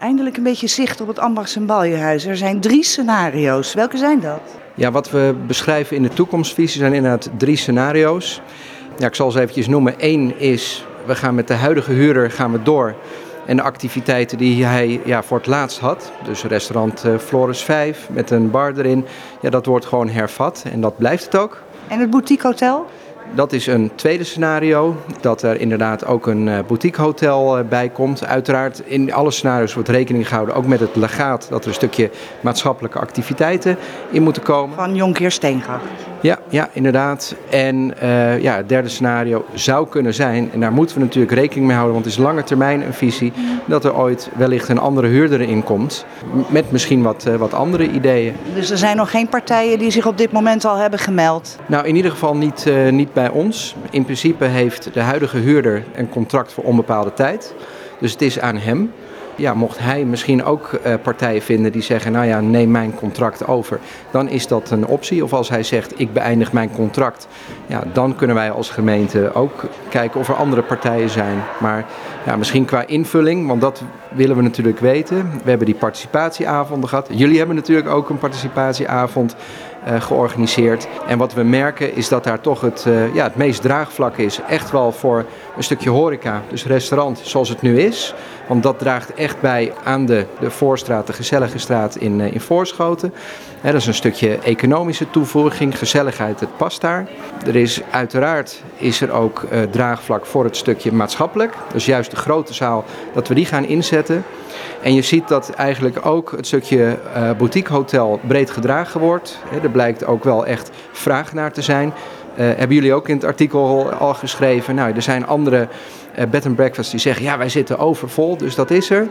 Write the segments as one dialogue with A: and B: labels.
A: Eindelijk een beetje zicht op het Ambachts- en Baljehuis. Er zijn drie scenario's. Welke zijn dat?
B: Ja, wat we beschrijven in de toekomstvisie zijn inderdaad drie scenario's. Ja, ik zal ze eventjes noemen. Eén is, we gaan met de huidige huurder gaan we door. En de activiteiten die hij ja, voor het laatst had, dus restaurant uh, Flores 5 met een bar erin, ja, dat wordt gewoon hervat en dat blijft het ook.
A: En het boutique hotel?
B: Dat is een tweede scenario, dat er inderdaad ook een uh, boutiquehotel uh, bij komt. Uiteraard in alle scenario's wordt rekening gehouden, ook met het legaat, dat er een stukje maatschappelijke activiteiten in moeten komen.
A: Van Jonkheer Steengracht.
B: Ja, ja, inderdaad. En uh, ja, het derde scenario zou kunnen zijn, en daar moeten we natuurlijk rekening mee houden, want het is lange termijn een visie, dat er ooit wellicht een andere huurder in komt, met misschien wat, wat andere ideeën.
A: Dus er zijn nog geen partijen die zich op dit moment al hebben gemeld?
B: Nou, in ieder geval niet, niet bij bij ons. In principe heeft de huidige huurder een contract voor onbepaalde tijd. Dus het is aan hem. Ja, mocht hij misschien ook uh, partijen vinden die zeggen, nou ja, neem mijn contract over, dan is dat een optie. Of als hij zegt, ik beëindig mijn contract, ja, dan kunnen wij als gemeente ook kijken of er andere partijen zijn. Maar ja, misschien qua invulling, want dat willen we natuurlijk weten. We hebben die participatieavonden gehad. Jullie hebben natuurlijk ook een participatieavond uh, georganiseerd. En wat we merken is dat daar toch het, uh, ja, het meest draagvlak is. Echt wel voor een stukje horeca, dus restaurant zoals het nu is. Want dat draagt echt bij aan de, de Voorstraat, de gezellige straat in, uh, in Voorschoten. Dat is een stukje economische toevoeging, gezelligheid, het past daar. Er is uiteraard is er ook uh, draagvlak voor het stukje maatschappelijk. Dus juist de grote zaal, dat we die gaan inzetten. En je ziet dat eigenlijk ook het stukje uh, boutiquehotel breed gedragen wordt. Er blijkt ook wel echt vraag naar te zijn. Uh, hebben jullie ook in het artikel al geschreven? Nou, er zijn andere uh, bed and breakfast die zeggen ja, wij zitten overvol, dus dat is er.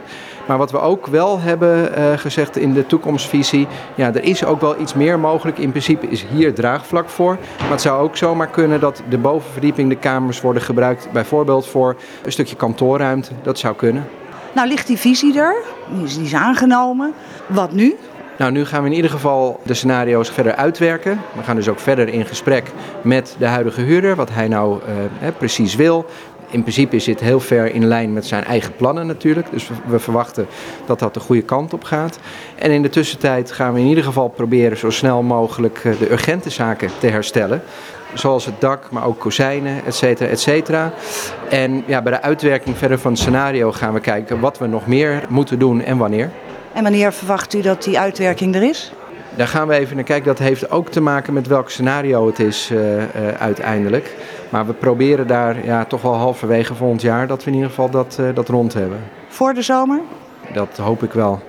B: Maar wat we ook wel hebben uh, gezegd in de toekomstvisie, ja, er is ook wel iets meer mogelijk. In principe is hier draagvlak voor. Maar het zou ook zomaar kunnen dat de bovenverdieping, de kamers worden gebruikt, bijvoorbeeld voor een stukje kantoorruimte. Dat zou kunnen.
A: Nou, ligt die visie er? Is, die is aangenomen. Wat nu?
B: Nou, nu gaan we in ieder geval de scenario's verder uitwerken. We gaan dus ook verder in gesprek met de huidige huurder, wat hij nou uh, precies wil. In principe dit heel ver in lijn met zijn eigen plannen natuurlijk. Dus we, verwachten dat dat de goede kant op gaat. En in de tussentijd gaan we in ieder geval proberen zo snel mogelijk de urgente zaken te herstellen. Zoals het dak, maar ook kozijnen, et cetera, et cetera. En ja, bij de uitwerking verder van het scenario gaan we kijken wat we nog meer moeten doen en wanneer.
A: En wanneer verwacht u dat die uitwerking er is?
B: Daar gaan we even naar kijken. Dat heeft ook te maken met welk scenario het is uh, uh, uiteindelijk. Maar we proberen daar ja, toch wel halverwege volgend jaar dat we in ieder geval dat, uh, dat rond hebben.
A: Voor de zomer?
B: Dat hoop ik wel.